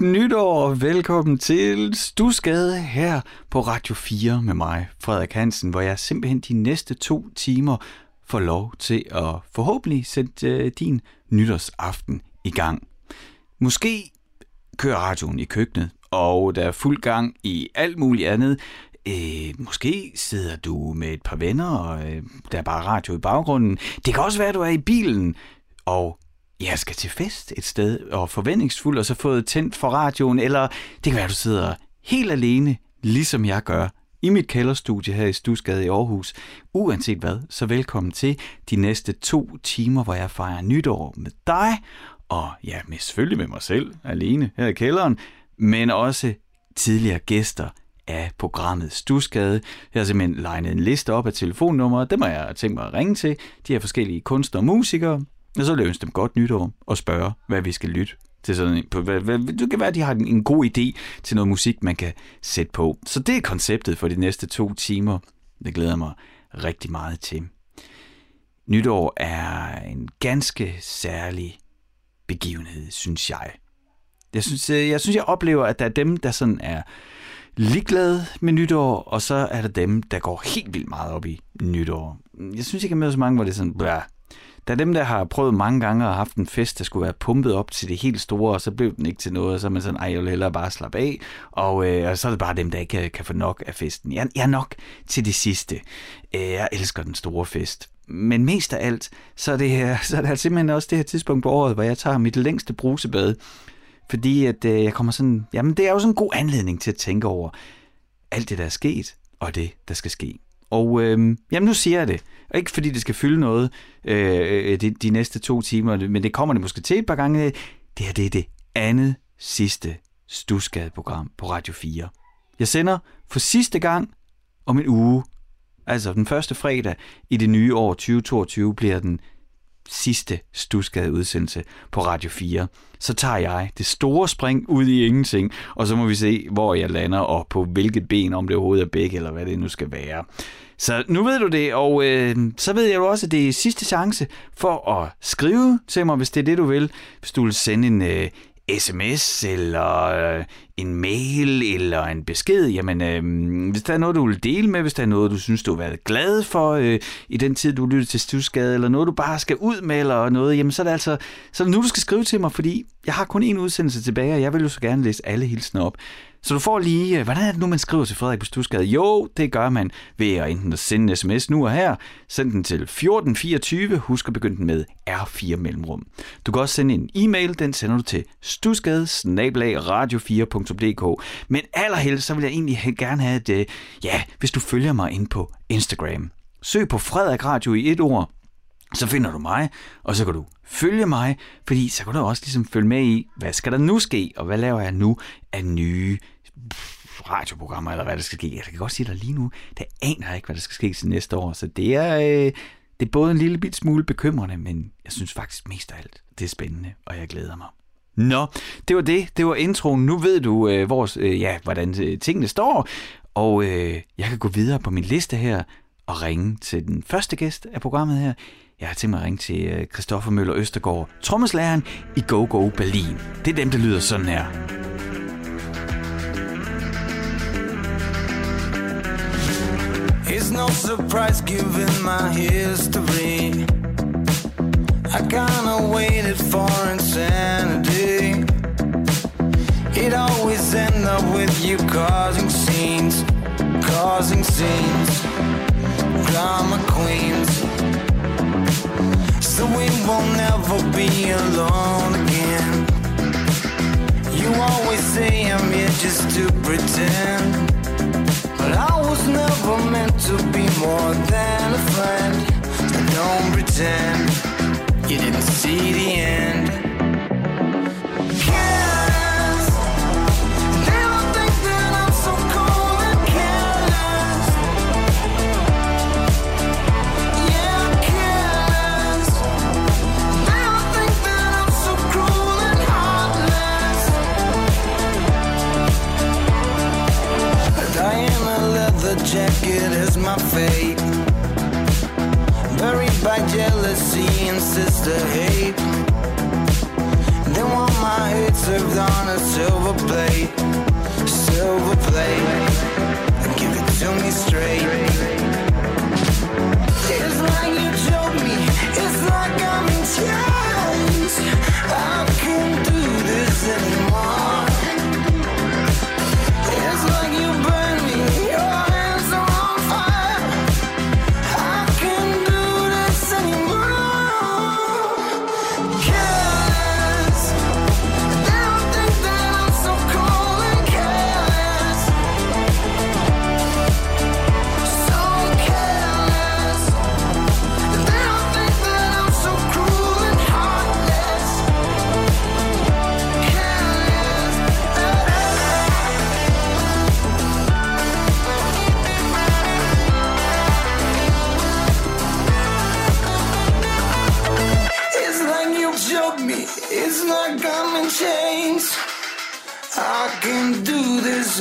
Godt nytår og velkommen til Stusgade her på Radio 4 med mig, Frederik Hansen, hvor jeg simpelthen de næste to timer får lov til at forhåbentlig sætte øh, din nytårsaften i gang. Måske kører radioen i køkkenet, og der er fuld gang i alt muligt andet. Øh, måske sidder du med et par venner, og øh, der er bare radio i baggrunden. Det kan også være, at du er i bilen, og jeg skal til fest et sted, og forventningsfuld, og så fået tændt for radioen, eller det kan være, at du sidder helt alene, ligesom jeg gør, i mit kælderstudie her i Stusgade i Aarhus. Uanset hvad, så velkommen til de næste to timer, hvor jeg fejrer nytår med dig, og ja, med, selvfølgelig med mig selv, alene her i kælderen, men også tidligere gæster af programmet Stusgade. Jeg har simpelthen legnet en liste op af telefonnumre, dem har jeg tænkt mig at ringe til. De her forskellige kunstnere og musikere, og så vil jeg ønske dem godt nytår og spørge, hvad vi skal lytte til sådan en, på, hvad, hvad, det kan være, at de har en, en god idé til noget musik, man kan sætte på. Så det er konceptet for de næste to timer. Det glæder mig rigtig meget til. Nytår er en ganske særlig begivenhed, synes jeg. Jeg synes, øh, jeg synes, jeg oplever, at der er dem, der sådan er ligeglade med nytår, og så er der dem, der går helt vildt meget op i nytår. Jeg synes ikke, jeg møder så mange, hvor det er sådan, blah, der er dem, der har prøvet mange gange og haft en fest, der skulle være pumpet op til det helt store, og så blev den ikke til noget, og så er man sådan, ej, jeg vil hellere bare slappe af, og, øh, og så er det bare dem, der ikke kan, kan få nok af festen. Jeg, jeg er nok til det sidste. Øh, jeg elsker den store fest. Men mest af alt, så er det, her, så er det altså simpelthen også det her tidspunkt på året, hvor jeg tager mit længste brusebad, fordi at øh, jeg kommer sådan, jamen det er jo sådan en god anledning til at tænke over alt det, der er sket, og det, der skal ske. Og øh, jamen nu siger jeg det. Og ikke fordi det skal fylde noget øh, de, de næste to timer, men det kommer det måske til et par gange. Det her det er det andet sidste Stusgade-program på Radio 4. Jeg sender for sidste gang om en uge. Altså den første fredag i det nye år 2022 bliver den sidste Stusgade udsendelse på Radio 4. Så tager jeg det store spring ud i ingenting, og så må vi se, hvor jeg lander, og på hvilket ben, om det overhovedet er begge, eller hvad det nu skal være. Så nu ved du det, og øh, så ved jeg jo også, at det er sidste chance for at skrive til mig, hvis det er det, du vil. Hvis du vil sende en øh, sms, eller øh, en mail, eller en besked, jamen øh, hvis der er noget, du vil dele med, hvis der er noget, du synes, du har været glad for øh, i den tid, du lyttede til Stusgade, eller noget, du bare skal ud med, eller noget, jamen så er det altså så er det nu, du skal skrive til mig, fordi jeg har kun én udsendelse tilbage, og jeg vil jo så gerne læse alle hilsner op. Så du får lige, øh, hvordan er det nu, man skriver til Frederik på Stusgade? Jo, det gør man ved at enten at sende en sms nu og her, send den til 1424, husk at begynde den med R4 mellemrum. Du kan også sende en e-mail, den sender du til stusgade radio4.dk. Men allerhelst, så vil jeg egentlig gerne have, at, øh, ja, hvis du følger mig ind på Instagram. Søg på Frederik Radio i et ord, så finder du mig, og så kan du følge mig, fordi så kan du også ligesom følge med i, hvad skal der nu ske, og hvad laver jeg nu af nye radioprogrammer, eller hvad der skal ske. Jeg kan godt sige dig lige nu, der aner jeg ikke, hvad der skal ske til næste år, så det er, øh, det er både en lille bit smule bekymrende, men jeg synes faktisk mest af alt, det er spændende, og jeg glæder mig. Nå, det var det. Det var introen. Nu ved du, øh, vores, øh, ja, hvordan øh, tingene står, og øh, jeg kan gå videre på min liste her og ringe til den første gæst af programmet her. Jeg har tænkt mig at ringe til øh, Christoffer Møller Østergaard, trommeslæren i Go Go Berlin. Det er dem, der lyder sådan her. It's no surprise given my history. I kinda waited for insanity. It always ends up with you causing scenes, causing scenes. Drama queens. So we won't never be alone again. You always say I'm here just to pretend. But I was never meant to be more than a friend. So don't pretend you didn't see the end. Careless. Jacket is my fate. Buried by jealousy and sister hate. They want my head served on a silver plate, silver plate. Give it to me straight.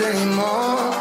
Anymore.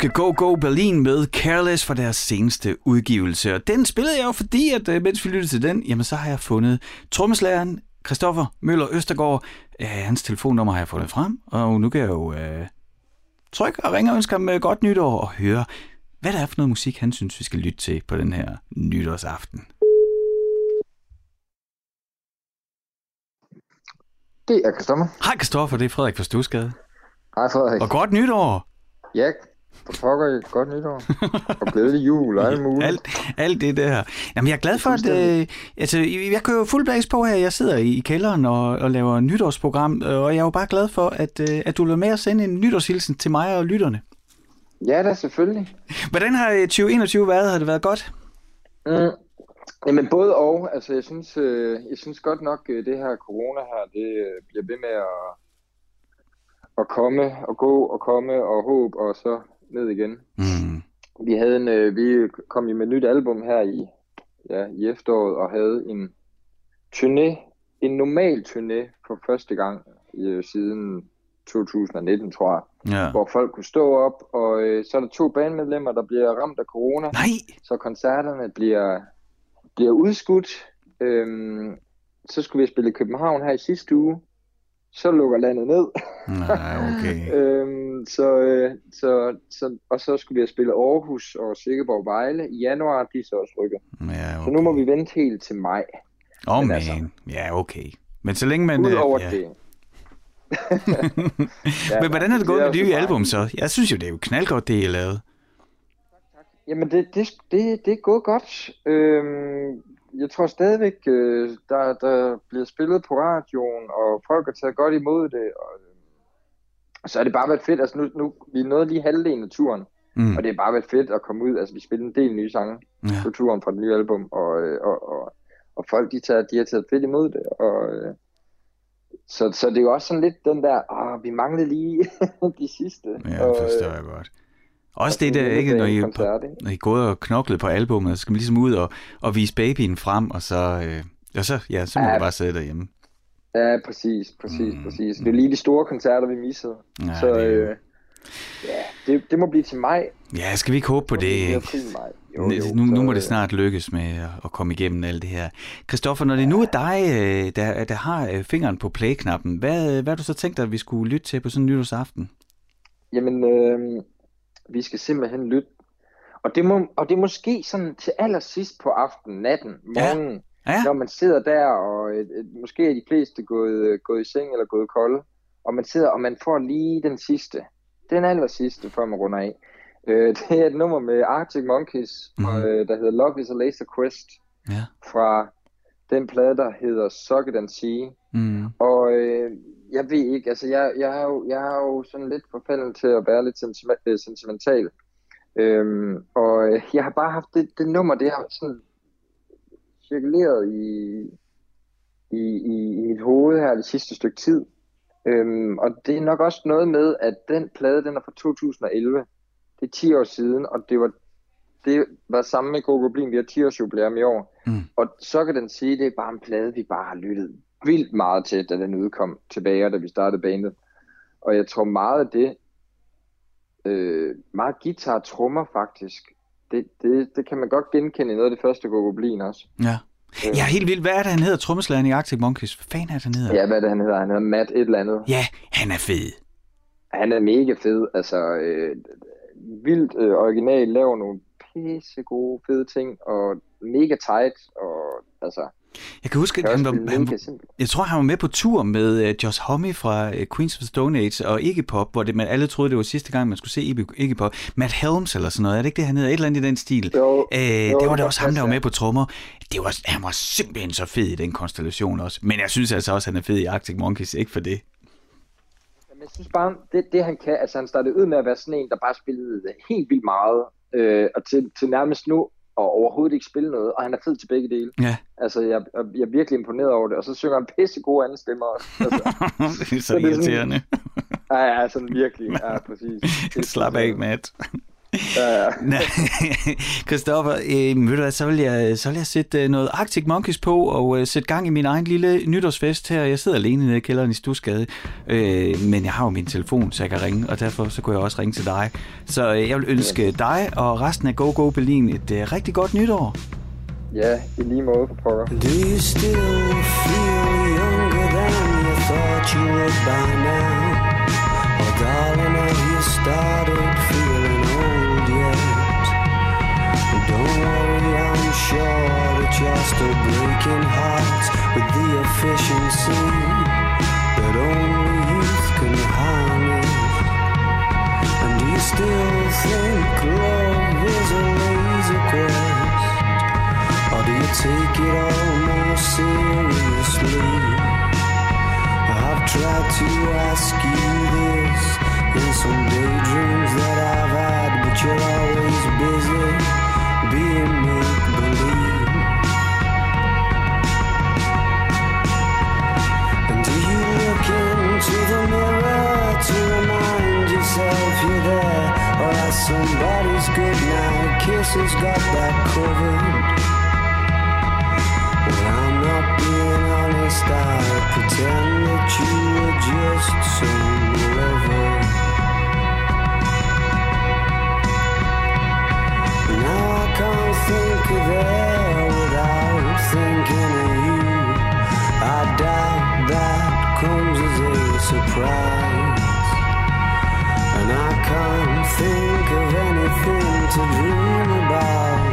Danske Go Go Berlin med Careless for deres seneste udgivelse. Og den spillede jeg jo, fordi at øh, mens vi lyttede til den, jamen så har jeg fundet trommeslæren Christoffer Møller Østergaard. Øh, hans telefonnummer har jeg fundet frem, og nu kan jeg jo øh, trykke og ringe og ønske ham øh, godt nytår og høre, hvad der er for noget musik, han synes, vi skal lytte til på den her nytårsaften. Det er Kristoffer. Hej Christoffer, det er Frederik fra Stusgade. Hej Frederik. Og godt nytår! Ja, for pokker godt nytår. og glædelig jul og alt muligt. Alt, alt det der. Jamen, jeg er glad for, at... Øh, altså, jeg kører jo fuld blæs på her. Jeg sidder i, kælderen og, og laver nytårsprogram, øh, og jeg er jo bare glad for, at, øh, at du vil med at sende en nytårshilsen til mig og lytterne. Ja, da selvfølgelig. Hvordan har øh, 2021 været? Har det været godt? Mm. Jamen både og. Altså jeg synes, øh, jeg synes godt nok, øh, det her corona her, det øh, bliver ved med at, at komme og gå og komme og håb og så ned igen. Mm. Vi havde en, øh, vi kom jo med et nyt album her i, ja, i efteråret og havde en turné, en normal turné for første gang øh, siden 2019, tror jeg. Ja. hvor folk kunne stå op, og øh, så er der to bandmedlemmer, der bliver ramt af corona, Nej! så koncerterne bliver, bliver udskudt. Øhm, så skulle vi spille i København her i sidste uge, så lukker landet ned. Nej, okay. øhm, så, øh, så, så, og så skulle vi have spillet Aarhus og Sikkeborg Vejle i januar, de er så også rykket. Ja, Så okay. nu må vi vente helt til maj. Åh, oh, men man. altså- Ja, okay. Men så længe man... øh, Udover ja. det. Men hvordan er det gået med det nye så album så? Jeg synes jo, det er jo knaldgodt, det I har lavet. Jamen, det, det, det, det er gået godt. Øhm, jeg tror stadigvæk, øh, der, der bliver spillet på radioen, og folk har taget godt imod det. Og, så er det bare været fedt. Altså, nu, nu vi nået lige halvdelen af turen, Mm. og det er bare været fedt at komme ud. Altså, vi spiller en del nye sange Ja. på turen fra det nye album, og, øh, og, og, og folk, de, tager, de har taget fedt imod det. Og, øh, så, så det er jo også sådan lidt den der, åh, vi manglede lige de sidste. Ja, det øh, forstår jeg godt. Også og det sådan der, ikke, når I, er koncert, ikke? når I gået og knoklet på albumet, så skal man ligesom ud og, og vise babyen frem, og så, øh, og så, ja, så må Ja. du bare sidde derhjemme. Ja, præcis, præcis, Mm, præcis. Det er lige de store koncerter, vi missede. Ja, så det øh, ja, det, det må blive til maj. Ja, skal vi ikke håbe på det, ikke? Jo, Nu, jo, nu, nu må det øh, snart lykkes med at, komme igennem alt det her. Christoffer, når det nu er dig, øh, der, der har øh, fingeren på play-knappen, hvad, hvad har du så tænkt dig, at vi skulle lytte til på sådan en nytårsaften? Jamen, øh, vi skal simpelthen lytte. Og det, må, og det er måske sådan til allersidst på aftenen, natten, Ja. morgenen, Ja, når man sidder der, og øh, måske er de fleste gået, øh, gået i seng eller gået kolde. og man sidder, og man får lige den sidste, den aller sidste, før man runder af. Øh, det er et nummer med Arctic Monkeys, mm. og, øh, der hedder Love is a Laser Quest, Ja. fra den plade, der hedder Suck It and See. Mm. Og øh, jeg ved ikke, altså jeg, jeg, er jo, jeg er jo sådan lidt forfalden til at være lidt sentima- øh, sentimental. Øhm, og øh, jeg har bare haft det, det nummer, det har sådan cirkuleret i, i, i, i mit hoved her det sidste stykke tid. Øhm, og det er nok også noget med, at den plade, den er fra 2011. Det er 10 år siden, og det var, det var sammen med Gogo Blin, vi har 10 års jubilæum i år. Mm. Og så kan den sige, det er bare en plade, vi bare har lyttet vildt meget til, da den udkom tilbage, da vi startede bandet. Og jeg tror meget af det, øh, meget guitar og trommer faktisk, det, det, det kan man godt genkende i noget af det første Gogo Blin også. Ja. Jeg er helt vildt. Hvad er det, han hedder? Trommeslageren i Arctic Monkeys. Hvad fanden er det, han hedder? Ja, hvad er det, han hedder? Han hedder Matt et eller andet. ja han er fed. Han er mega fed, altså øh, vildt øh, original, laver nogle pisse gode fede ting, og mega tight, og altså, Jeg kan huske, at han var, han, jeg tror, han var med på tur med uh, Josh Homme fra uh, Queens of the Stone Age og Iggy Pop, hvor det, man alle troede, det var sidste gang, man skulle se Iggy, Iggy Pop. Matt Helms eller sådan noget, er det ikke det, han hedder? Et eller andet i den stil. Jo, Øh, jo, det var kan også ham, der var med på trommer. Det var, han var simpelthen så fed i den konstellation også. Men jeg synes altså også, at han er fed i Arctic Monkeys. Ikke for det. Men jeg synes bare, det, det han kan, altså han startede ud med at være sådan en, der bare spillede helt vildt meget, øh, og til, til nærmest nu, og overhovedet ikke spille noget, og han er fed til begge dele. Ja, Altså, jeg, jeg er virkelig imponeret over det, og så synger han pisse gode anden stemmer også. Altså, det er så Så det er sådan- irriterende. ja, ja, sådan virkelig, ja, præcis. Slap af, Matt. Ja, ja. Øh, ved du hvad, så vil jeg, så vil jeg sætte øh, noget Arctic Monkeys på og øh, sætte gang i min egen lille nytårsfest her. Jeg sidder alene nede i kælderen i Stusgade, øh, men jeg har jo min telefon, så jeg kan ringe, og derfor så kunne jeg også ringe til dig. Så øh, jeg vil ønske dig og resten af Go Go Berlin et øh, rigtig godt nytår. ja, i lige måde for pokker. Do you still feel younger than you thought you would by now? Or darling, have you started feeling sure that breaking hearts with the efficiency that only youth can harness. And do you still think love is a laser quest? Or do you take it all more seriously? I've tried to ask you this in some daydreams that I've had, but you're always busy being make yourself you're there? Or has somebody's goodnight kisses got that covered? I'm not being honest, I pretend that you were just some lover. Now I can't think of there without thinking of you. I doubt that comes as a surprise. I can't think of anything to dream about.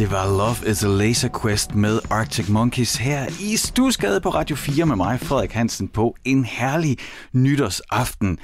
Det var Love is a Laser Quest med Arctic Monkeys her i Stusgade på Radio 4 med mig, Frederik Hansen, på en herlig nytårsaften.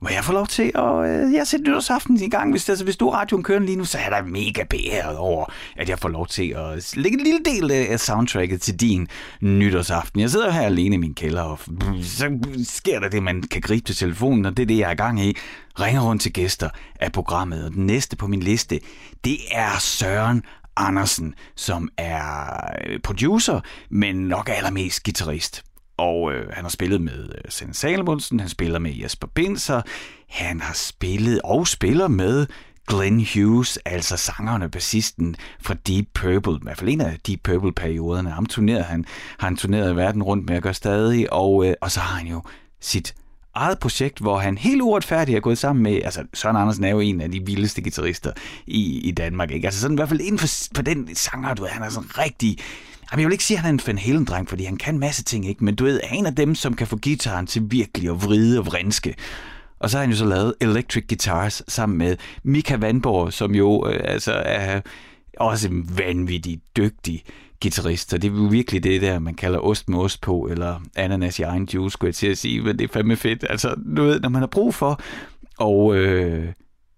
Hvor jeg får lov til at øh, jeg sætte nytårsaften i gang. Hvis, altså, hvis du er radioen kører lige nu, så er der mega beæret over, at jeg får lov til at lægge en lille del øh, af soundtracket til din nytårsaften. Jeg sidder her alene i min kælder, og så sker der det, man kan gribe til telefonen, og det er det, jeg er i gang i. Ringer rundt til gæster af programmet, og den næste på min liste, det er Søren Andersen, som er øh, producer, men nok allermest guitarist. Og øh, han har spillet med øh, Sende Salomonsen, han spiller med Jesper Binser, han har spillet og spiller med Glenn Hughes, altså sangeren og bassisten fra Deep Purple, i hvert fald en af Deep Purple-perioderne. Ham turnerede han, har han turneret verden rundt med at gøre stadig, og, øh, og så har han jo sit eget projekt, hvor han helt uretfærdigt er gået sammen med, altså Søren Andersen er jo en af de vildeste guitarister i, i Danmark, ikke? Altså sådan i hvert fald inden for, for den sanger, du ved, han er sådan rigtig, Jamen, jeg vil ikke sige, at han er en Van Halen-dreng, fordi han kan en masse ting, ikke? Men du ved, er en af dem, som kan få gitaren til virkelig at vride og vrinske. Og så har han jo så lavet Electric Guitars sammen med Mika Vandborg, som jo øh, altså er også en vanvittig dygtig guitarist. så det er jo virkelig det der, man kalder ost med ost på, eller ananas i egen juice, skulle jeg til at sige, men det er fandme fedt. Altså, du ved, når man har brug for og øh,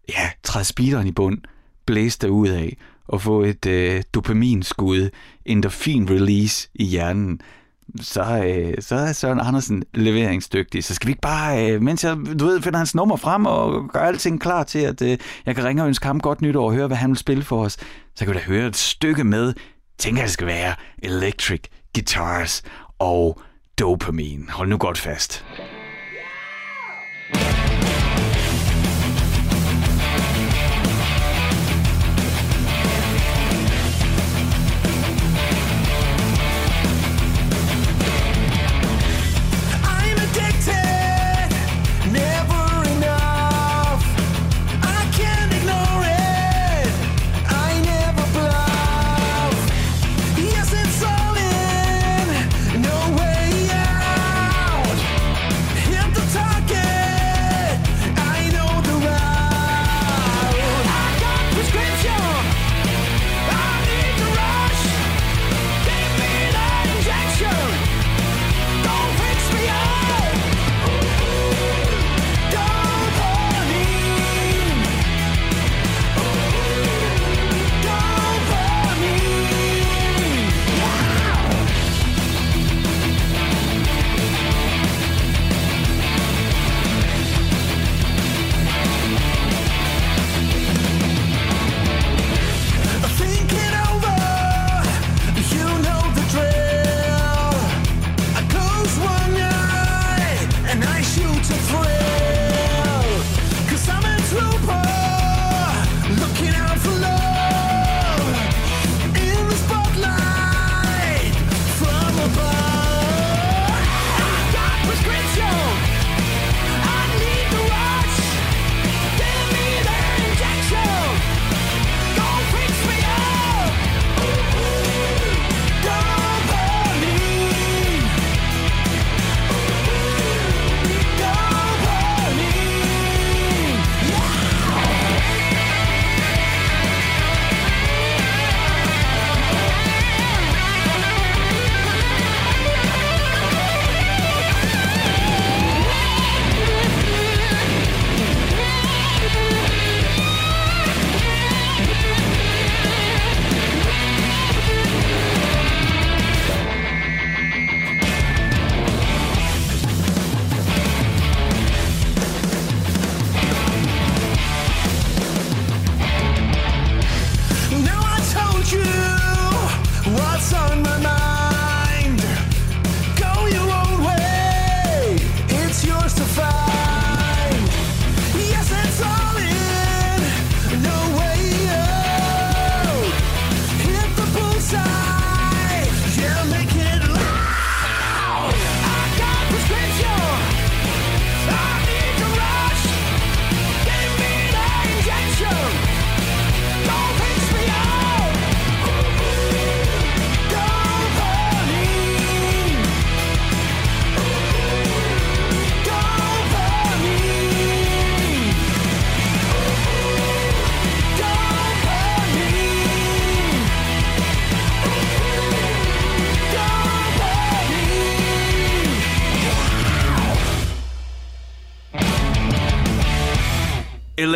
ja, træde speederen i bund, blæse derud af, og få et øh, dopaminskud, endorfin release i hjernen, så, øh, så er Søren Andersen leveringsdygtig. Så skal vi ikke bare, øh, mens jeg du ved, finder hans nummer frem og gør alting klar til, at øh, jeg kan ringe og ønske ham godt nytår og høre, hvad han vil spille for os, så kan vi da høre et stykke med, tænker jeg, det skal være Electric Guitars og Dopamine. Hold nu godt fast.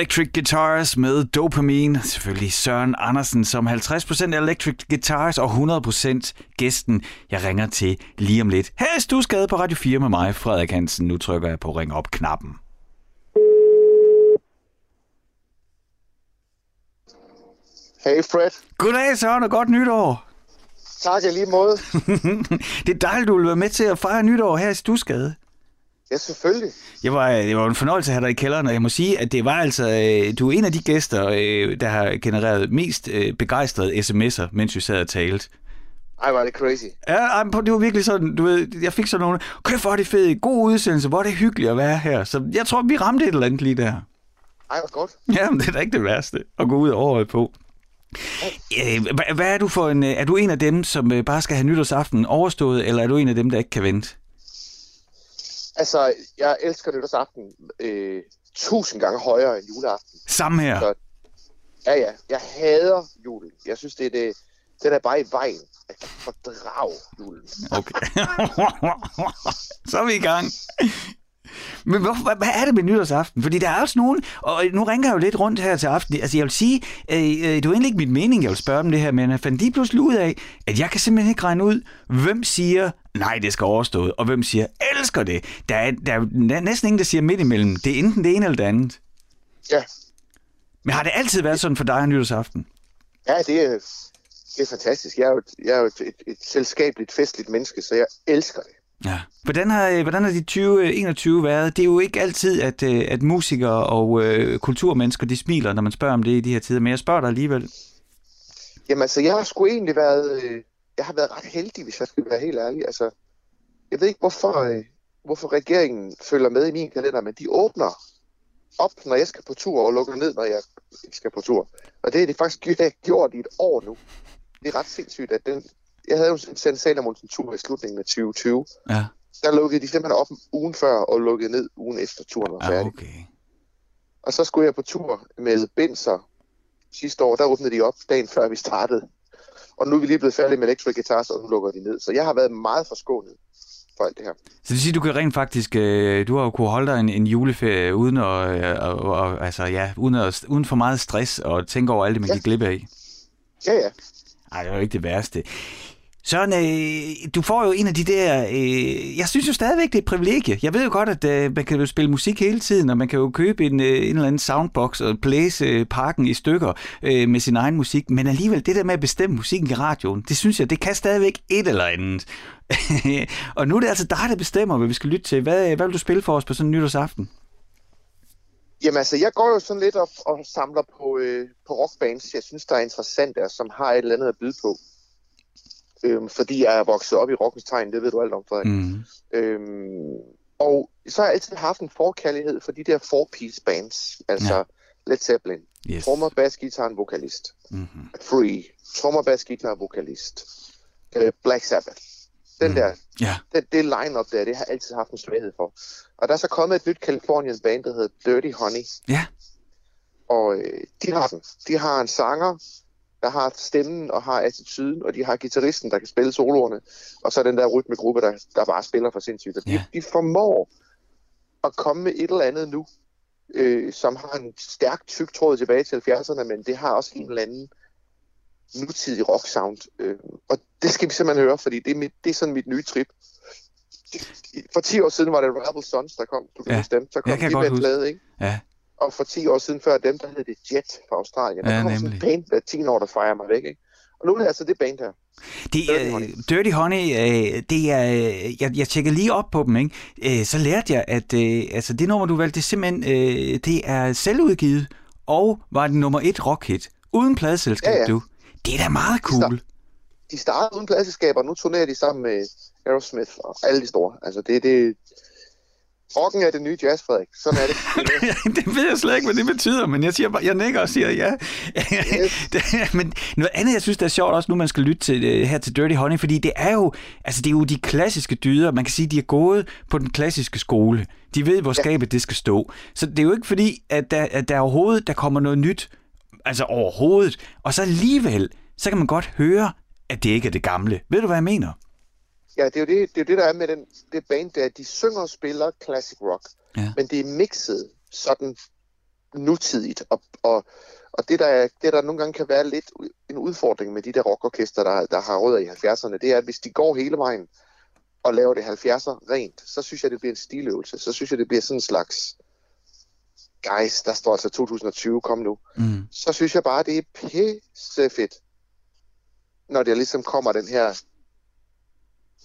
Electric Guitars med Dopamine. Selvfølgelig Søren Andersen som 50% Electric Guitars og 100% gæsten, jeg ringer til lige om lidt. Her er Stusgade på Radio 4 med mig, Frederik Hansen. Nu trykker jeg på ring op knappen. Hey Fred, Goddag Søren og godt nytår. tak jeg lige måde. det er dejligt, du vil være med til at fejre nytår her i Stusgade. Ja, selvfølgelig. Det var, det var en fornøjelse at have dig i kælderen, og jeg må sige, at det var altså, øh, du er en af de gæster, øh, der har genereret mest øh, begejstrede sms'er, mens vi sad og talte. Ej, var det crazy. Ja, det var virkelig sådan, du ved, jeg fik sådan nogle, kæft hvor er det fedt, god udsendelse, hvor er det hyggeligt at være her. Så jeg tror, vi ramte et eller andet lige der. Ej, hvor godt. Ja, men det er da ikke det værste at gå ud og året på. Øh, hvad, er du for en, øh, er du en af dem, som øh, bare skal have nytårsaften overstået, eller er du en af dem, der ikke kan vente? Altså, jeg elsker nytårsaften øh, tusind gange højere end juleaften. Samme her. Så- Ja, ja. Jeg hader julen. Jeg synes, det er det, det er bare i vejen. Jeg kan fordrage julen. Okay. Så er vi i gang. Men hvorfor, hvad, hvad er det med nytårsaften? Fordi der er også nogen, og nu ringer jeg jo lidt rundt her til aften. Altså jeg vil sige, øh, øh, det var egentlig ikke min mening, jeg vil spørge om det her, men jeg fandt lige pludselig ud af, at jeg kan simpelthen ikke regne ud, hvem siger, nej, det skal overstået, og hvem siger, elsker det. Der er, der er næ- næsten ingen, der siger midt imellem. Det er enten det ene eller det andet. Ja, Men har det altid været sådan for dig nytårsaften? ja det, er, det er fantastisk. Jeg er jo, et- jeg er jo et, et, et selskabeligt, festligt menneske, så jeg elsker det. Ja. Hvordan har, øh, hvordan har de 2021 været? Det er jo ikke altid, at, øh, at musikere og øh, kulturmennesker de smiler, når man spørger om det i de her tider, men jeg spørger dig alligevel. Jamen altså, jeg har sgu egentlig været, øh, jeg har været ret heldig, hvis jeg skal være helt ærlig. Altså, jeg ved ikke, hvorfor, øh, hvorfor regeringen følger med i min kalender, men de åbner op, når jeg skal på tur, og lukker ned, når jeg skal på tur. Og det har de faktisk gjort- gjort i et år nu. Det er ret sindssygt, at den... Jeg havde jo en Sankt Salomonsen tur i slutningen af 2020. Ja, Der lukkede de simpelthen op ugen før, og lukkede ned ugen efter turen var ja færdig. okay. Og så skulle jeg på tur med Benzer sidste år. Der åbnede de op dagen før vi startede. Og nu er vi lige blevet færdige med Electric Guitars, og nu lukker de ned. Så jeg har været meget forskånet for alt det her. Så det vil sige, du kan rent faktisk, øh, du har jo kunne holde dig en, en juleferie uden at, øh, og, og, altså, ja, uden, at, uden for meget stress og tænke over alt det, man Ja. gik glip af. Ja, ja. Ej, det er jo ikke det værste. Søren, øh, du får jo en af de der... Øh, jeg synes jo stadigvæk, det er et privilegie. Jeg ved jo godt, at øh, man kan jo spille musik hele tiden, og man kan jo købe en, øh, en eller anden soundbox og blæse øh, parken i stykker øh, med sin egen musik. Men alligevel, det der med at bestemme musikken i radioen, det synes jeg, det kan stadigvæk et eller andet. og nu er det altså dig, der bestemmer, hvad vi skal lytte til. Hvad, hvad vil du spille for os på sådan en nytårsaften? Jamen altså, jeg går jo sådan lidt og, og samler på, øh, på rockbands, jeg synes, der er interessante, og som har et eller andet at byde på. Øhm, fordi jeg er vokset op i rockens tegn, det ved du alt om, Frederik. Mm. Øhm, og så har jeg altid haft en forkærlighed for de der four-piece bands, altså Ja. Led Zeppelin. Yes. Trommer, bas, guitar, en vokalist. Mm-hmm. Free. Trommer, bas, guitar, vokalist. Øh, Black Sabbath. Den Mm. der, Ja. den, det line-up der, det har jeg altid haft en svaghed for. Og der er så kommet et nyt Californian band, der hedder Dirty Honey. Ja. Og øh, de har den. De har en sanger, der har stemmen og har attituden, og de har gitarristen, der kan spille soloerne, og så den der rytmegruppe, der, der bare spiller for sindssygt. Og de, Ja. de formår at komme med et eller andet nu, øh, som har en stærk tyk tråd tilbage til 70'erne, men det har også en eller anden nutidig rock sound. Øh, og det skal vi simpelthen høre, fordi det er, mit, det er sådan mit nye trip. For 10 år siden var det Rebel Sons, der kom. Du kan Ja. stemme. Så kom Jeg kan de med en huske. plade, ikke? Ja. Og for 10 år siden før dem, der hed det Jet fra Australien. Der Ja, kom sådan nemlig. en band hver 10 år, der fejrer mig væk, ikke? Og nu er det altså det band her. Det Dirty er Honey. Dirty Honey, øh, det er, øh, jeg, jeg tjekkede lige op på dem, ikke? Øh, så lærte jeg, at øh, altså det nummer, du valgte, det er simpelthen, øh, det er selvudgivet, og var det nummer et rockhit, uden pladeselskab, Ja, ja. du. Det er da meget cool. De startede uden pladselskaber, og nu turnerer de sammen med Aerosmith og alle de store. Altså det, det, Rocken er det nye jazz, Frederik. Sådan er det. det ved jeg slet ikke, hvad det betyder, men jeg, siger bare, jeg nikker og siger ja. Det- men noget andet, jeg synes, der er sjovt også, nu man skal lytte til, øh, her til Dirty Honey, fordi det er jo, altså det er jo de klassiske dyder. Man kan sige, de er gået på den klassiske skole. De ved, hvor skabet det skal stå. Så det er jo ikke fordi, at der, at der overhovedet der kommer noget nyt, altså overhovedet. Og så alligevel, så kan man godt høre, at det ikke er det gamle. Ved du, hvad jeg mener? Ja, det er jo det, det, er jo det der er med den, det band der. De synger og spiller classic rock, Ja. men det er mixet sådan nutidigt. Og, og, og det, der, er- det, der nogle gange kan være lidt en udfordring med de der rockorkester, der, der har rødder i 70'erne, det er, at hvis de går hele vejen og laver det 70'er rent, så synes jeg, det bliver en stiløvelse. Så synes jeg, det bliver sådan en slags guys, der står altså 2020, kom nu. Mm. Så synes jeg bare, det er pisse fedt, når der ligesom kommer den her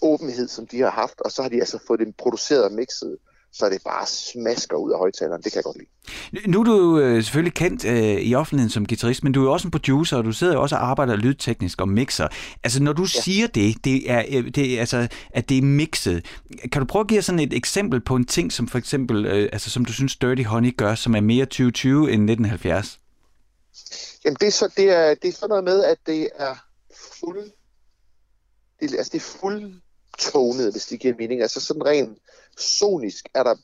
åbenhed, som de har haft, og så har de altså fået det produceret og mixet, så det bare smasker ud af højtaleren. Det kan jeg godt lide. Nu er du jo øh, selvfølgelig kendt øh, i offentligheden som guitarist, men du er også en producer, og du sidder jo også og arbejder lydteknisk og mixer. Altså, når du ja. siger det, det er, øh, det altså, at det er mixet, kan du prøve at give sådan et eksempel på en ting, som for eksempel, øh, altså, som du synes Dirty Honey gør, som er mere 2020 end 1970? Jamen, det er, så, det, er, det er sådan noget med, at det er fuld... Det, altså, det er fuldtonet, hvis det giver mening. Altså, sådan rent sonisk er der,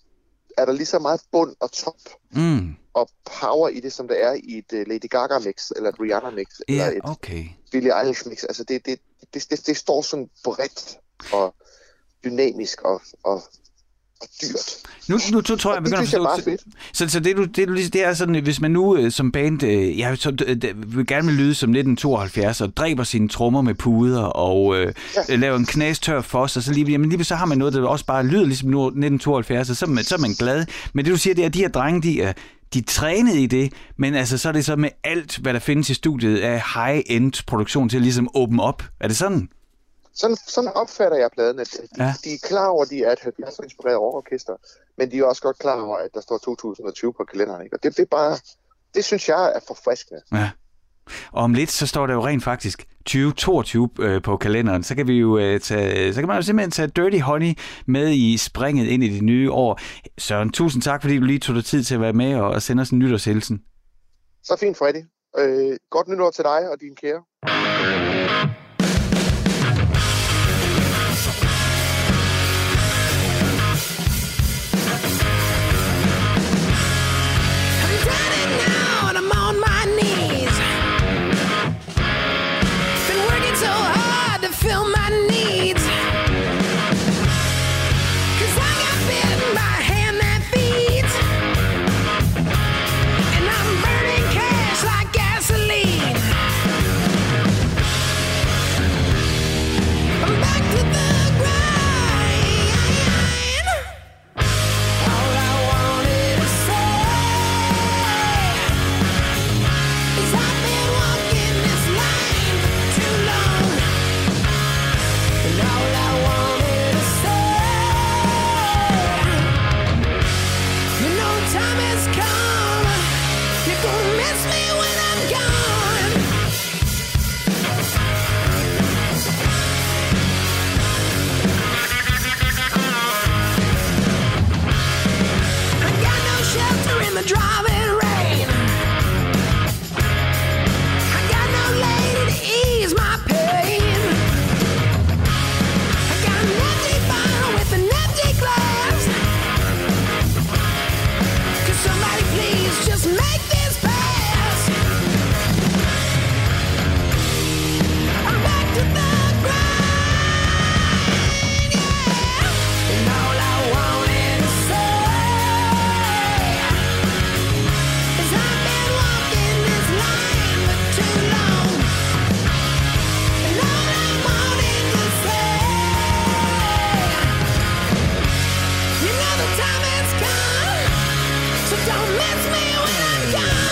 er der lige så meget bund og top Mm. og power i det, som der er i et uh, Lady Gaga-mix, eller et Rihanna-mix, eller Ja, et okay. Billie Eilish-mix. Altså, det, det, det, det, det står sådan bredt og dynamisk og, og, og dyrt. Nu, nu tror jeg, jeg begynder at forstå... Så, så det, du, det, du, det er sådan, hvis man nu øh, som band, øh, jeg så, øh, øh, vil gerne vil lyde som 1972, og dræber sine trommer med puder, og øh, Ja. ja. laver en knastør for os, og så lige, jamen lige så har man noget, der også bare lyder ligesom nu- 1972, og så så er man glad. Men det du siger, det er, at de her drenge, de er, de trænet i det, men altså så er det så med alt, hvad der findes i studiet af high-end produktion til at ligesom åbne op. Er det sådan? Sådan, sådan opfatter jeg pladen, at de, Ja. de er klar over, at de er et 70'er-inspireret rockorkester, men de er også godt klar over, at der står 2020 på kalenderen. Ikke? Og det, det er bare, det synes jeg er forfriskende. Ja. Og om lidt, så står der jo rent faktisk 2022 øh, på kalenderen. Så kan vi jo øh, tage, så kan man jo simpelthen tage Dirty Honey med i springet ind i det nye år. Søren, tusind tak, fordi du lige tog dig tid til at være med og, og sende os en nytårshilsen. Så fint, Freddy. Øh, godt nytår til dig og din kære. kiss me when I'm gone.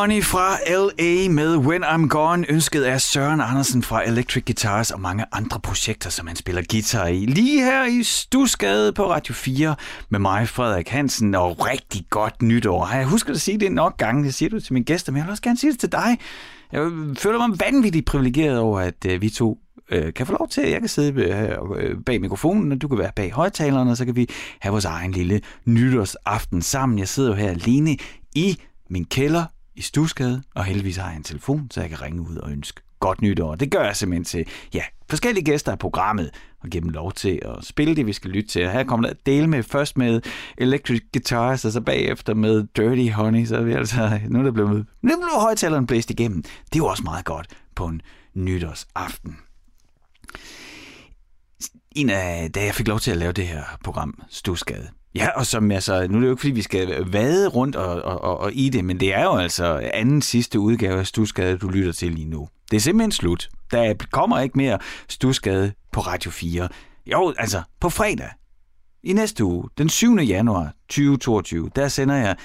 Honey fra L.A. med When I'm Gone, ønsket af Søren Andersen fra Electric Guitars og mange andre projekter, som han spiller guitar i. Lige her i Stusgade på Radio 4 med mig, Frederik Hansen, og rigtig godt nytår. Jeg husker at sige det nok gange, det siger du til mine gæster, men jeg vil også gerne sige det til dig. Jeg føler mig vanvittigt privilegeret over, at øh, vi to øh, kan få lov til, at jeg kan sidde øh, øh, bag mikrofonen, og du kan være bag højtalerne, og så kan vi have vores egen lille nytårsaften sammen. Jeg sidder jo her alene i min kælder i Stusgade, og heldigvis har jeg en telefon, så jeg kan ringe ud og ønske godt nytår. Det gør jeg simpelthen til ja, forskellige gæster af programmet, og give dem lov til at spille det, vi skal lytte til. Og her kommer der dele med først med Electric Guitars, og så bagefter med Dirty Honey, så er vi altså, nu er det blevet, nu er blevet højtaleren blæst igennem. Det er jo også meget godt på en nytårsaften. En af, da jeg fik lov til at lave det her program, Stusgade, Ja, og som altså, nu er det jo ikke, fordi vi skal vade rundt og, og, og, og i det, men det er jo altså anden sidste udgave af Stusgade, du lytter til lige nu. Det er simpelthen slut. Der kommer ikke mere Stusgade på Radio 4. Jo, altså på fredag i næste uge, den 7. januar 2022, der sender jeg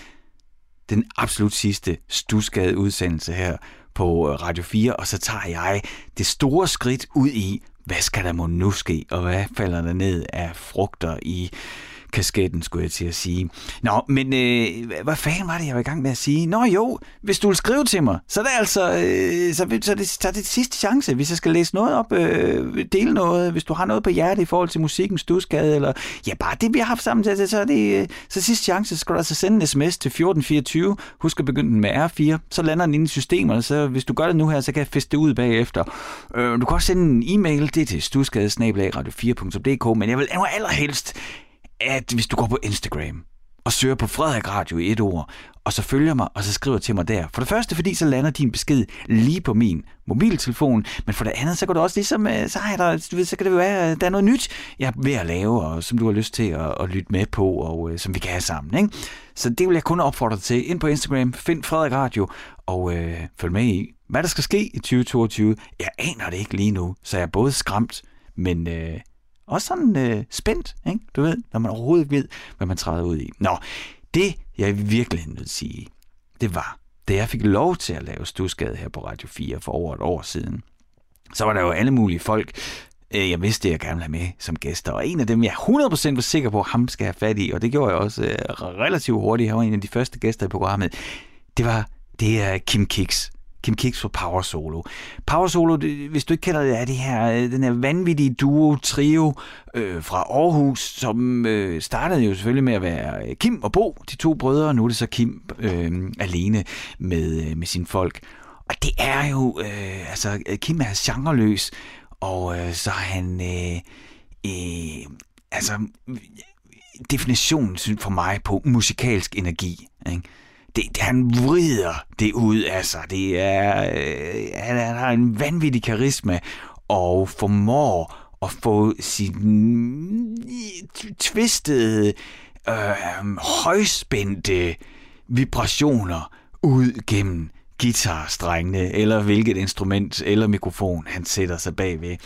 den absolut sidste Stusgade udsendelse her på øh, Radio 4, og så tager jeg det store skridt ud i, hvad skal der må nu ske, og hvad falder der ned af frugter i kasketten, skulle jeg til at sige. Nå, men øh, hvad fanden var det, jeg var i gang med at sige? Nå jo, hvis du vil skrive til mig, så er det altså øh, så, så, er det, så er det sidste chance, hvis jeg skal læse noget op, øh, dele noget, hvis du har noget på hjertet i forhold til musikken, stuskade, eller ja, bare det, vi har haft sammen til, så er det øh, så sidste chance, så skal du altså sende en sms til 1424, husk at begynde den med R4, så lander den inde i systemerne, så hvis du gør det nu her, så kan jeg feste det ud bagefter. Øh, du kan også sende en e-mail, det er til stusgadesnabelagradio4.dk, men jeg vil allerhelst at hvis du går på Instagram og søger på Frederik Radio i et ord, og så følger mig, og så skriver til mig der. For det første, fordi så lander din besked lige på min mobiltelefon, men for det andet, så kan du også ligesom, øh, så, har der, du ved, så kan det jo være, at der er noget nyt, jeg er ved at lave, og som du har lyst til at, at lytte med på, og øh, som vi kan have sammen. Ikke? Så det vil jeg kun opfordre dig til. Ind på Instagram, find Frederik Radio, og øh, følg med i, hvad der skal ske i 2022. Jeg aner det ikke lige nu, så jeg er både skræmt, men... Øh, også sådan øh, spændt, ikke? du ved, når man overhovedet ved, hvad man træder ud i. Nå, det jeg virkelig vil sige, det var, da jeg fik lov til at lave Stusgade her på Radio 4 for over et år siden, så var der jo alle mulige folk, øh, jeg vidste, jeg gerne ville have med som gæster. Og en af dem, jeg 100% var sikker på, at ham skal have fat i, og det gjorde jeg også øh, relativt hurtigt. Han var en af de første gæster i programmet. Det var, det er Kim Kicks. Kim Kicks for Power Solo. Power Solo, det, hvis du ikke kender det, er det her, øh, den her vanvittige duo, trio øh, fra Aarhus, som øh, startede jo selvfølgelig med at være øh, Kim og Bo, de to brødre, og nu er det så Kim øh, alene med, øh, med sine folk. Og det er jo, øh, altså øh, Kim er genreløs, og øh, så er han, øh, øh, altså definitionen for mig på musikalsk energi, ikke? Det, det, han vrider det ud af sig. Det er, øh, han, han har en vanvittig karisma og formår at få sin tvistede, øh, højspændte vibrationer ud gennem guitarstrengene, eller hvilket instrument eller mikrofon han sætter sig bagved.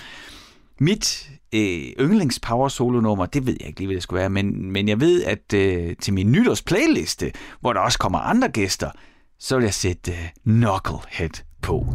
Mit øh, yndlings power solo nummer, det ved jeg ikke lige, hvad det skulle være, men, men jeg ved, at øh, til min nytårs playliste, hvor der også kommer andre gæster, så vil jeg sætte øh, Knucklehead på.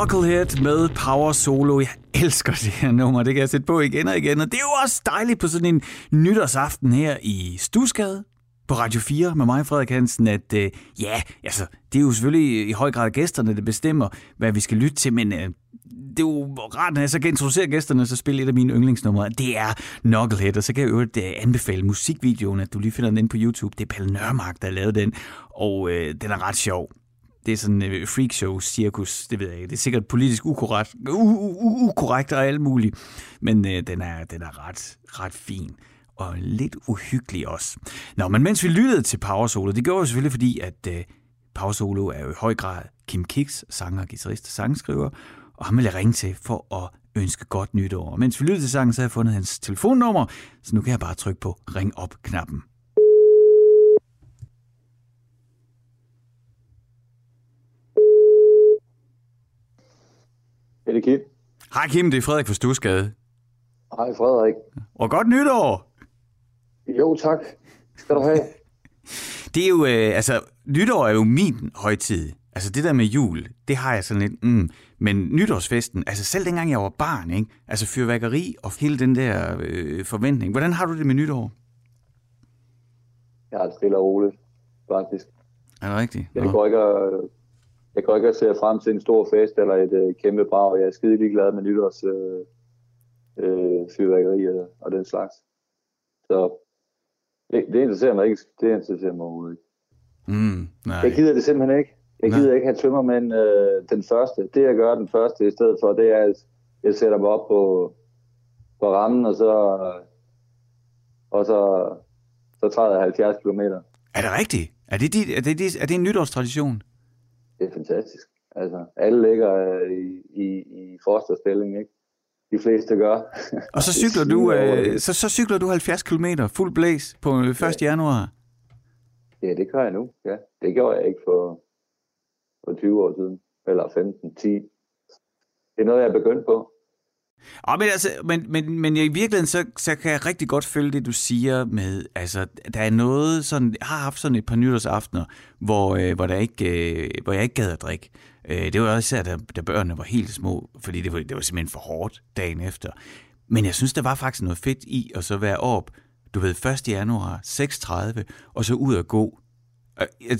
Knucklehead med Power Solo. Jeg elsker det her nummer, det kan jeg sætte på igen og igen. Og det er jo også dejligt på sådan en nytårsaften her i Stusgade på Radio 4 med mig, Frederik Hansen, at øh, ja, altså, det er jo selvfølgelig i høj grad gæsterne, der bestemmer, hvad vi skal lytte til, men øh, det er jo rart, når jeg så kan introducere gæsterne, så spille et af mine yndlingsnumre. Det er Knucklehead, og så kan jeg øvrigt øh, anbefale musikvideoen, at du lige finder den inde på YouTube. Det er Palle Nørmark, der har lavet den, og øh, den er ret sjov. Det er sådan øh, freakshow, cirkus, det ved jeg ikke. Det er sikkert politisk ukorrekt, u- u- ukorrekt og alt muligt, men øh, den, er, den er ret, ret fin og lidt uhyggelig også. Nå, men mens vi lyttede til Power Solo, det gjorde vi selvfølgelig, fordi at øh, Power Solo er jo i høj grad Kim Kicks, sanger, guitarist og sangskriver, og ham vil jeg ringe til for at ønske godt nytår. Og mens vi lyttede til sangen, så har jeg fundet hans telefonnummer, så nu kan jeg bare trykke på ring op-knappen. Er det Kim? Hej Kim, det er Frederik fra Stusgade. Hej Frederik. Og godt nytår! Jo tak. Skal du have? Det er jo, øh, altså, nytår er jo min højtid. Altså det der med jul, det har jeg sådan lidt, mm. men nytårsfesten, altså selv dengang jeg var barn, ikke? altså fyrværkeri og hele den der øh, forventning. Hvordan har du det med nytår? Jeg det stille og roligt, faktisk. Er det rigtigt? Jeg går ikke at, jeg går ikke at se frem til en stor fest eller et øh, kæmpe brag. Jeg er skide ligeglad med nytårs øh, øh, fyrværkeri og, og den slags. Så det, det interesserer mig ikke. Det interesserer mig overhovedet ikke. Mm, nej. Jeg gider det simpelthen ikke. Jeg Nej. gider ikke have tømmermænd øh, den første. Det jeg gør den første i stedet for, det er, at jeg sætter mig op på, på rammen, og så, og så, så træder jeg 70 km. Er det rigtigt? Er det, dit, er, det, dit, er det en nytårstradition? Det er fantastisk. Altså, alle ligger øh, i, i, i fosterstilling, ikke? De fleste gør. Og så er cykler du, øh, så, så cykler du 70 km fuld blæs på øh, 1. januar. Ja, det gør jeg nu. Ja. Det gjorde jeg ikke for, for 20 år siden. Eller 15, 10. Det er noget, jeg er begyndt på. Og men, altså, men, men, men i virkeligheden, så, så kan jeg rigtig godt følge det, du siger med, altså, der er noget sådan, jeg har haft sådan et par nytårsaftener, hvor, øh, hvor, der ikke, øh, hvor jeg ikke gad at drikke. Øh, det var også især, da, da børnene var helt små, fordi det var, det var simpelthen for hårdt dagen efter. Men jeg synes, der var faktisk noget fedt i at så være op, du ved, 1. januar 6.30, og så ud og gå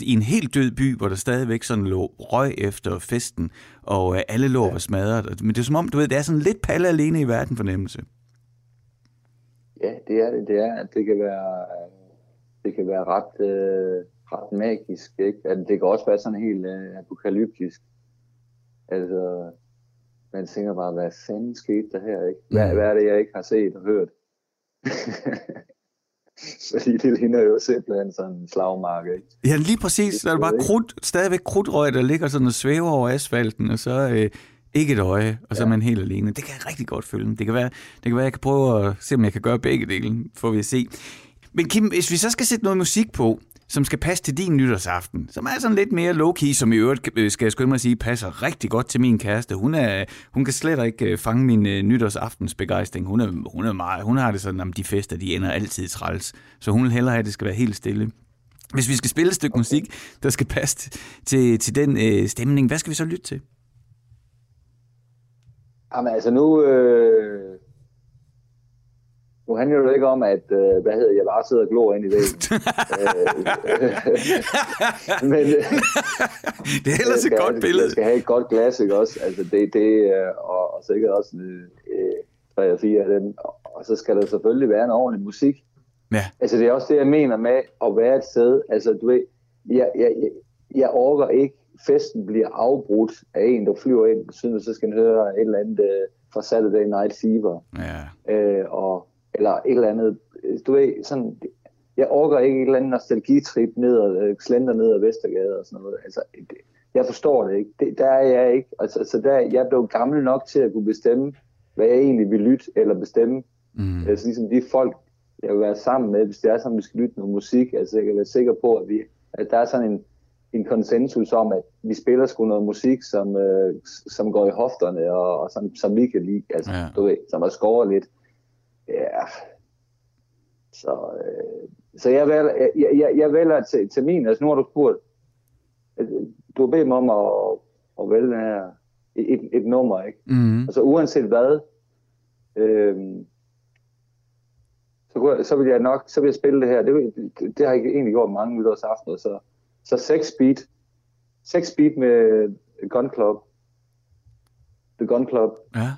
i en helt død by, hvor der stadigvæk sådan lå røg efter festen, og øh, alle lå var smadret. Men det er som om, du ved, det er sådan lidt palle alene i verden fornemmelse. Ja, det er det. Det er, at det kan være, det kan være ret, øh, ret magisk. Ikke? At det kan også være sådan helt øh, apokalyptisk. Altså, man tænker bare, hvad fanden skete der her? Ikke? Hvad, Mm. hvad er det, jeg ikke har set og hørt? Fordi det ligner jo simpelthen sådan en slagmark. Ikke? Ja, lige præcis. Det Der er bare krudt, stadigvæk krudtrøg, der ligger sådan og svæver over asfalten, og så øh, ikke et øje, og så er Ja. man helt alene. Det kan jeg rigtig godt følge. Det kan være, det kan være, jeg kan prøve at se, om jeg kan gøre begge dele, får vi at se. Men Kim, hvis vi så skal sætte noget musik på, som skal passe til din nytårsaften, som er sådan lidt mere low-key, som i øvrigt, øh, skal jeg skynde mig at sige, passer rigtig godt til min kæreste. Hun, er, hun kan slet ikke øh, fange min øh, nytårsaftens begejstring. Hun, er, hun, er meget, hun har det sådan, at de fester, de ender altid træls. Så hun vil hellere have, at det skal være helt stille. Hvis vi skal spille et stykke musik, der skal passe til, til den øh, stemning, hvad skal vi så lytte til? Jamen altså nu, øh, nu handler det ikke om, at øh, hvad hedder, jeg bare sidder og glor ind i væggen. øh, men Det er ellers et godt billede. Jeg skal have et godt glas, ikke også? Altså det, det øh, og, og sikkert også øh, tre og fire af dem. Og, så skal der selvfølgelig være en ordentlig musik. Ja. Altså det er også det, jeg mener med at være et sted. Altså du ved, jeg, jeg, jeg, jeg orker ikke, festen bliver afbrudt af en, der flyver ind synes, så skal han høre et eller andet øh, fra Saturday Night Fever. Ja. Øh, og, eller et eller andet, du ved, sådan, jeg orker ikke et eller andet nostalgitrip ned og øh, slender ned ad Vestergade og sådan noget. Altså, det, jeg forstår det ikke. Det, der er jeg ikke. Altså, så der, jeg blev gammel nok til at kunne bestemme, hvad jeg egentlig vil lytte, eller bestemme. Mm. Altså ligesom de folk, jeg vil være sammen med, hvis det er sådan, vi skal lytte noget musik. Altså jeg kan være sikker på, at, vi, at der er sådan en, en konsensus om, at vi spiller sgu noget musik, som, øh, som går i hofterne, og, og som, som vi kan lide. Altså, ja. du ved, som er skåret lidt. Ja. Så, øh, så jeg, vælger, jeg, jeg, jeg vælger til, til min, altså nu har du spurgt, øh, du har bedt mig om at, at vælge her et, et nummer, ikke? Mm. Altså uanset hvad, øhm, så, kunne så vil jeg nok så vil jeg spille det her. Det, det, det har jeg egentlig gjort mange nytårsaftener. Så, så 6 beat, 6 beat med Gun Club. The Gun Club. Ja.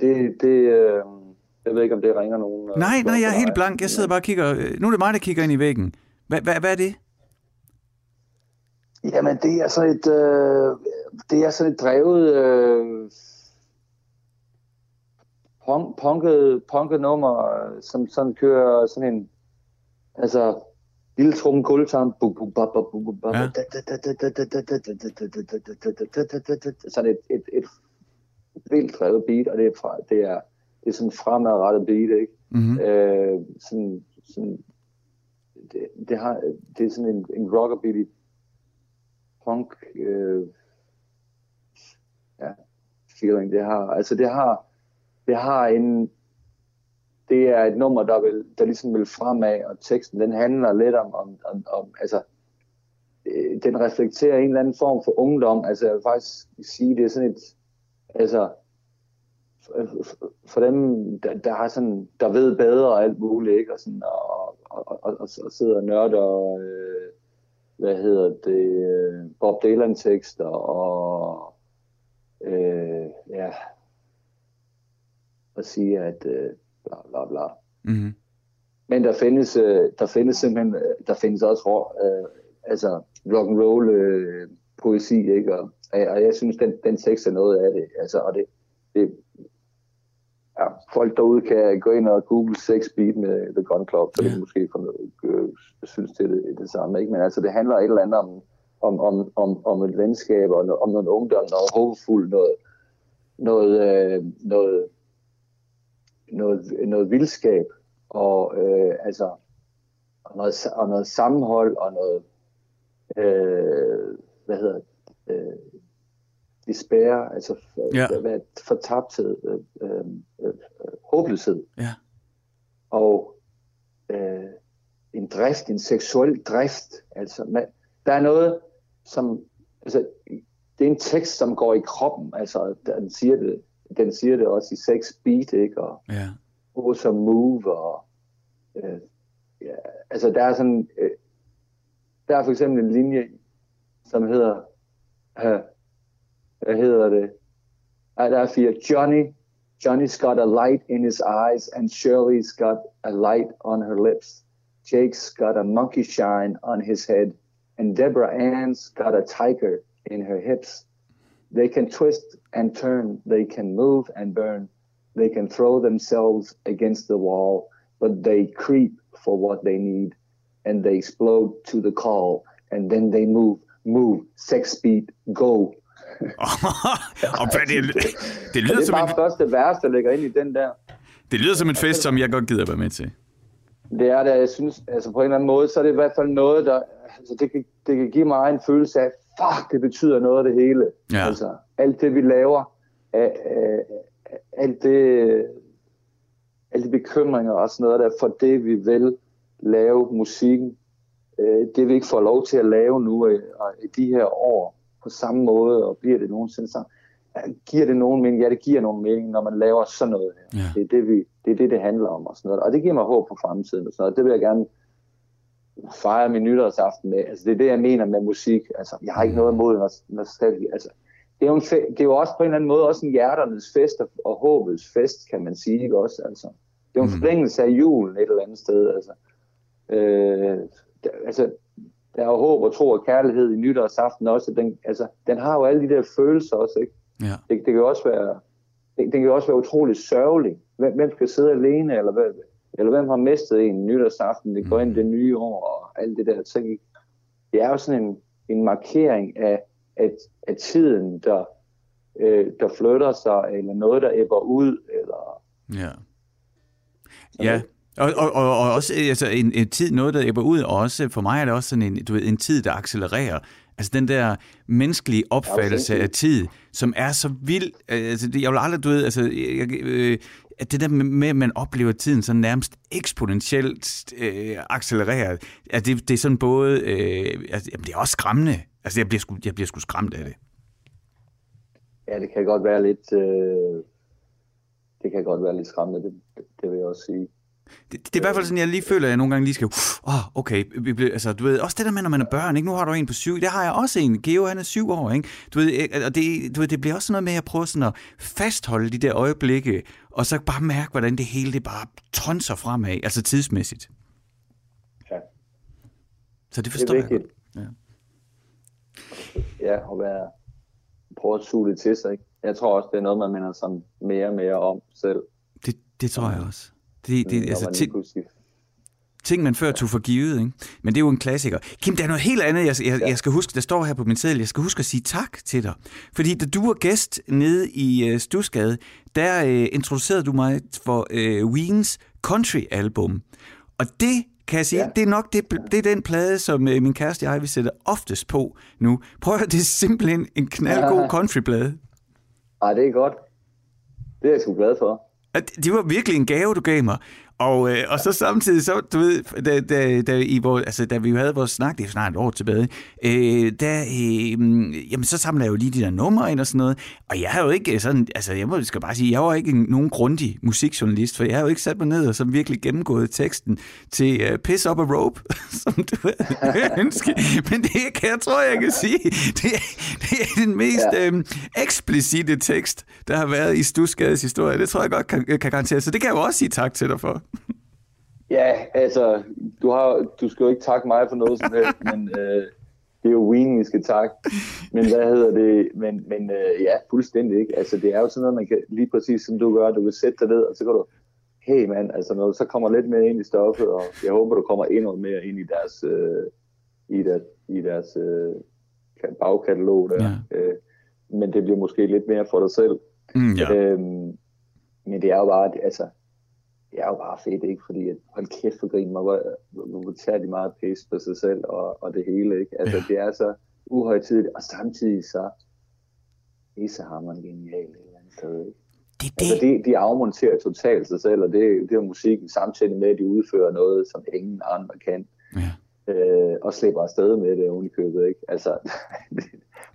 Det, det, øh, jeg ved ikke, om det ringer nogen. øh, Nej, nej, jeg er helt blank. Jeg sidder bare og kigger. øh, Nu er det mig, der kigger ind i væggen. Hvad, hvad, hvad er det? Jamen, det er sådan et, øh, det er sådan et drevet, øh, punk, punket, punket nummer, øh, som sådan kører sådan en, altså, lille trum gulvtarm, Ja. sådan et, et, et vildt drevet beat, og det er, fra, det er, det er sådan fremadrettet beat, ikke? Mm-hmm. Øh, sådan, sådan, det, det, har, det er sådan en, en rockabilly punk øh, ja, feeling. Det har, altså det har, det har en, det er et nummer, der, vil, der ligesom vil fremad, og teksten, den handler lidt om, om, om, om altså, øh, den reflekterer en eller anden form for ungdom. Altså, jeg vil faktisk sige, det er sådan et, altså, for, dem, der, der, har sådan, der ved bedre og alt muligt, ikke? Og, sådan, og, og, og, og, og sidder og nørder, øh, hvad hedder det, øh, Bob Dylan-tekster, og øh, ja, og sige, at øh, bla bla bla. Mm-hmm. Men der findes, øh, der findes simpelthen, øh, der findes også øh, altså rock and roll øh, poesi, ikke? Og, og jeg synes, den, den tekst er noget af det. Altså, og det, det ja, folk derude kan gå ind og google sex beat med The Gun Club, så Ja. det måske noget, øh, synes det er det, det samme, ikke? Men altså, det handler et eller andet om, om, om, om, om et venskab, og om noget ungdom, noget håbefuldt, noget, noget, øh, noget, noget, noget vildskab, og øh, altså og noget, og noget sammenhold, og noget, øh, hvad hedder det, øh, despair, altså Ja. hvad, fortabthed, øh, øh, øh, håbløshed, Ja. og øh, en drift, en seksuel drift. Altså, man, der er noget, som, altså, det er en tekst, som går i kroppen, altså, den siger det, den siger det også i sex beat, ikke, og Ja. Awesome Move, og øh, ja, altså der er sådan, øh, der er for eksempel en linje, som hedder, øh, hvad hedder det? Ej, der er fire. Johnny, Johnny's got a light in his eyes, and Shirley's got a light on her lips. Jake's got a monkey shine on his head, and Deborah Ann's got a tiger in her hips. They can twist and turn, they can move and burn, they can throw themselves against the wall, but they creep for what they need, and they explode to the call, and then they move, move, sex beat, go. og hvad det, det, Det lyder er som bare en, første vers, der ligger ind i den der. det lyder som en fest, som jeg godt gider være med til. Det er det, jeg synes, altså på en eller anden måde, så er det i hvert fald noget, der, altså det kan, det kan give mig en følelse af, fuck, det betyder noget af det hele. Ja. Altså, alt det, vi laver, af, af, alt det, alle de bekymringer og sådan noget der, for det, vi vil lave musikken, øh, det vi ikke får lov til at lave nu øh, i de her år på samme måde, og bliver det nogensinde sammen. Ja, Giver det nogen mening? Ja, det giver nogen mening, når man laver sådan noget her. Ja. Det, er det, vi, det er det, det handler om og sådan noget. Og det giver mig håb for fremtiden og sådan noget. Det vil jeg gerne fejre min nytårsaften med. Altså, det er det, jeg mener med musik. Altså, jeg har ikke noget imod nos- nostalgi. Altså, det, er jo en fe- det er jo også på en eller anden måde også en hjerternes fest og, og håbets fest, kan man sige. Ikke også? Altså, det er jo en forlængelse af julen et eller andet sted. Altså, øh, altså, der er jo håb og tro og kærlighed i nytårsaften også. Den, altså, den har jo alle de der følelser også, ikke? Ja. Det, det kan jo også være, det, det kan jo også være utroligt sørgeligt. Hvem, hvem skal sidde alene, eller, hvad, eller hvem har mistet en nytårsaften, det går ind i det nye år, og alt det der ting. ikke? Det er jo sådan en, en markering af, af, af tiden, der, øh, der flytter sig, eller noget, der æbber ud, eller Ja. Ja, og, og, og, og også altså, en, en tid, noget der æbber ud, og også for mig er det også sådan en, du ved, en tid, der accelererer. Altså den der menneskelige opfattelse af tid, som er så vild. Øh, altså, det, jeg vil aldrig, du ved, altså, jeg, øh, at det der med, at man oplever tiden sådan nærmest eksponentielt øh, accelereret, at det, det er sådan både, øh, altså, jamen, det er også skræmmende. Altså, jeg bliver sgu, jeg bliver sgu skræmt af det. ja, det kan godt være lidt, øh, det kan godt være lidt skræmmende, det, det, det vil jeg også sige. Det, det er i hvert fald sådan, jeg lige føler, at jeg nogle gange lige skal, åh, oh, okay, vi bliver, altså, du ved, også det der med, når man er børn, ikke? Nu har du en på syv, det har jeg også en, Geo, han er syv år, ikke? Du ved, og det, du ved, det bliver også sådan noget med, at jeg prøver sådan at fastholde de der øjeblikke, og så bare mærke, hvordan det hele, det bare tonser fremad, altså tidsmæssigt. Ja. Så det Det forstår er jeg godt. vigtigt. Ja, at være, prøve at suge det til sig. Ikke? Jeg tror også, det er noget, man minder sig mere og mere om selv. Det, det tror jeg også. Det, det, når altså, man lige ting, man før tog for givet, ikke? Men det er jo en klassiker. Kim, der er noget helt andet, jeg, jeg, jeg skal huske, der står her på min seddel, jeg skal huske at sige tak til dig. Fordi da du var gæst nede i uh, Stusgade, der uh, introducerede du mig for uh, Weens country-album. Og det kan jeg sige, ja. Ja. det er nok det, det er den plade, som uh, min kæreste og jeg vil sætte oftest på nu. Prøv at høre, det er simpelthen en knaldgod countryplade. Ej, det er godt. Det er jeg sgu glad for. Det var virkelig en gave, du gav mig. Og, øh, og så samtidig, så, du ved, da, da, da, i vores, altså, da vi jo havde vores snak, det er snart et år tilbage, øh, der, øh, jamen, så samlede jeg jo lige de der numre ind og sådan noget. Og jeg har jo ikke sådan, altså jeg må skal bare sige, jeg var ikke nogen grundig musikjournalist, for jeg har jo ikke sat mig ned og så virkelig gennemgået teksten til uh, Piss Up a Rope, som du ønske. Men det kan jeg tror, jeg kan sige, det, det er den mest. Ja. øh, eksplicite tekst, der har været i Stusgades historie. Det tror jeg godt kan, kan garantere. Så det kan jeg jo også sige tak til dig for. Ja, altså, du, har, du skal jo ikke takke mig for noget som helst, men øh, det er jo Wien, vi skal takke. Men hvad hedder det? Men, men øh, ja, fuldstændig ikke. Altså, det er jo sådan noget, man kan lige præcis som du gør, du vil sætte dig ned, og så kan du, hey mand, altså når du så kommer lidt mere ind i stoffet, og jeg håber, du kommer endnu mere ind i deres, øh, i deres, i deres øh, ka- bagkatalog der. Ja. Øh, men det bliver måske lidt mere for dig selv. Mm, ja. Øhm, men det er jo bare, altså, det er jo bare fedt, ikke? Fordi, at, hold kæft for grin, hvor, hvor, hvor tager de meget pæs på sig selv og, og det hele, ikke? Altså, Ja. det er så uhøjtidigt, og samtidig så pissehammeren genial et eller andet sted, ikke? Det Altså, det. de, de afmonterer totalt sig selv, og det, det er musikken samtidig med, at de udfører noget, som ingen andre kan, Ja. øh, og slipper afsted med det oven i købet, ikke? Altså, det,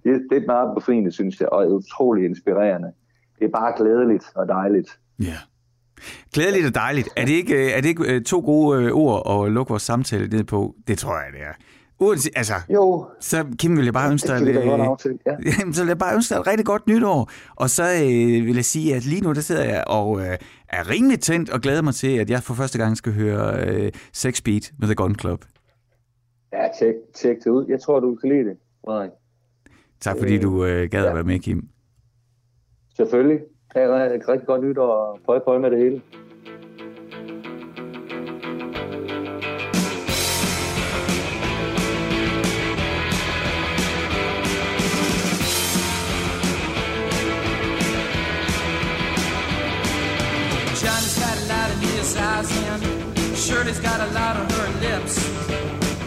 det, det er meget befriende, synes jeg, og utrolig inspirerende. Det er bare glædeligt og dejligt. Ja. Glædeligt og dejligt. Er det ikke, øh, er det ikke øh, to gode øh, ord at lukke vores samtale ned på? Det tror jeg, det er. Uanset, altså, Jo, så Kim vil jeg bare ønske det dig, øh, aftale. Ja. Jamen, så vil jeg bare ønske dig et rigtig godt nytår. Og så øh, vil jeg sige, at lige nu der sidder jeg og øh, er rimelig tændt og glæder mig til, at jeg for første gang skal høre øh, Sex Beat med The Gun Club. Ja, tjek, tjek det ud. Jeg tror, du kan lide det, Frederik. Tak fordi Øh, du øh, gad at ja. være med, Kim. Selvfølgelig. Ha' et rigtig- rigtig godt nytår, og prøv prøv med det hele. Johnny's got a lot of his eyes and Shirley's got a lot on her lips.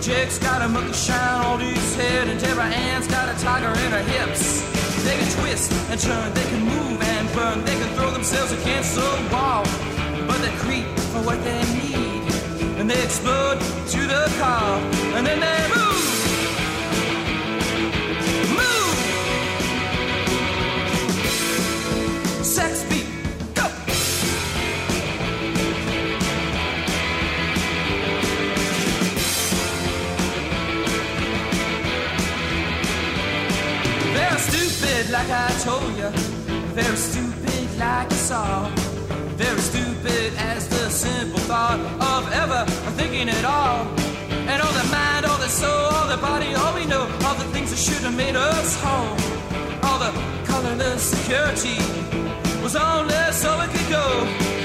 Jake's got a monkey shine on his head and Deborah Ann's got a tiger in her hips. They can twist and turn, they can move and burn, they can throw themselves against the wall, but they creep for what they need and they explode to the car like I told you. Very stupid, like I saw. Very stupid as the simple thought of ever thinking at all. And all the mind, all the soul, all the body, all we know, all the things that should have made us whole. All the colorless security was on only so it could go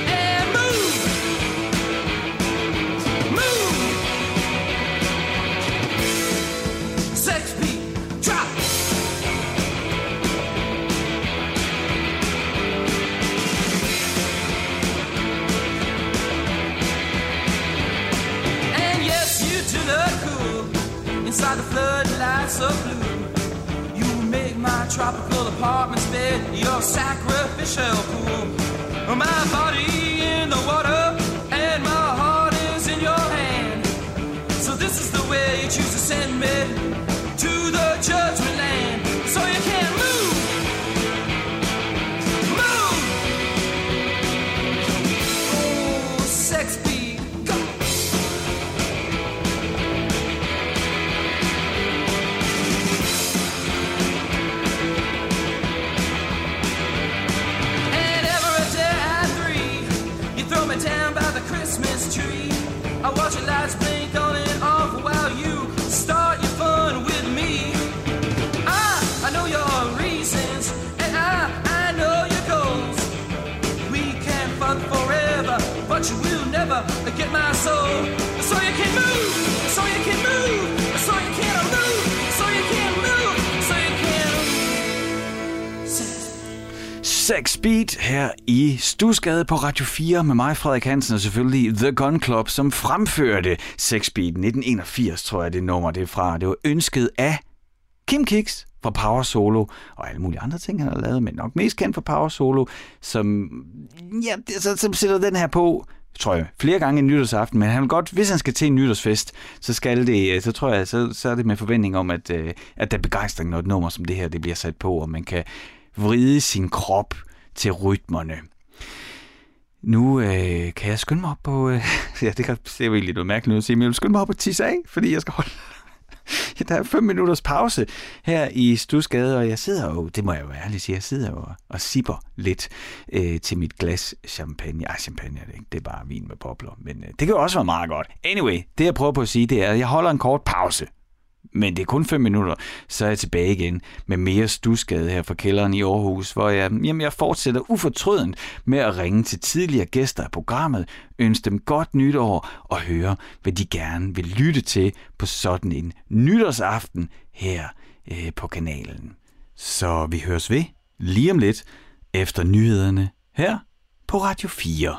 inside the floodlights of blue. You make my tropical apartment's bed your sacrificial pool. My body in the water and my heart is in your hand. So this is the way you choose to send me to the judgment Sex Beat her i Stusgade på Radio 4 med mig, Frederik Hansen, og selvfølgelig The Gun Club, som fremførte Sex Beat 1981, tror jeg det nummer det er fra. Det var ønsket af Kim Kicks fra Power Solo, og alle mulige andre ting, han har lavet, men nok mest kendt for Power Solo, som, ja, så, som sætter den her på, tror jeg, flere gange en nytårsaften, men han vil godt, hvis han skal til en nytårsfest, så skal det, øh, så tror jeg, så, så er det med forventning om, at, øh, at der er begejstring, når et nummer som det her, det bliver sat på, og man kan vride sin krop til rytmerne. Nu øh, kan jeg skynde mig op på... Øh, ja, det, kan, det er jo egentlig noget mærkeligt ud at sige, men jeg vil skynde mig op på tisse af, fordi jeg skal holde... Ja, der er fem minutters pause her i Stusgade, og jeg sidder jo, det må jeg jo ærligt sige, jeg sidder jo og, og sipper lidt øh, til mit glas champagne. Ej, champagne er det ikke, det er bare vin med bobler, men øh, det kan jo også være meget godt. Anyway, det jeg prøver på at sige, det er, at jeg holder en kort pause. Men det er kun 5 minutter, så er jeg tilbage igen med mere stusgade her fra kælderen i Aarhus, hvor jeg, jamen jeg fortsætter ufortrødent med at ringe til tidligere gæster af programmet, ønske dem godt nytår og høre, hvad de gerne vil lytte til på sådan en nytårsaften her øh, på kanalen. Så vi høres ved lige om lidt efter nyhederne her på Radio 4.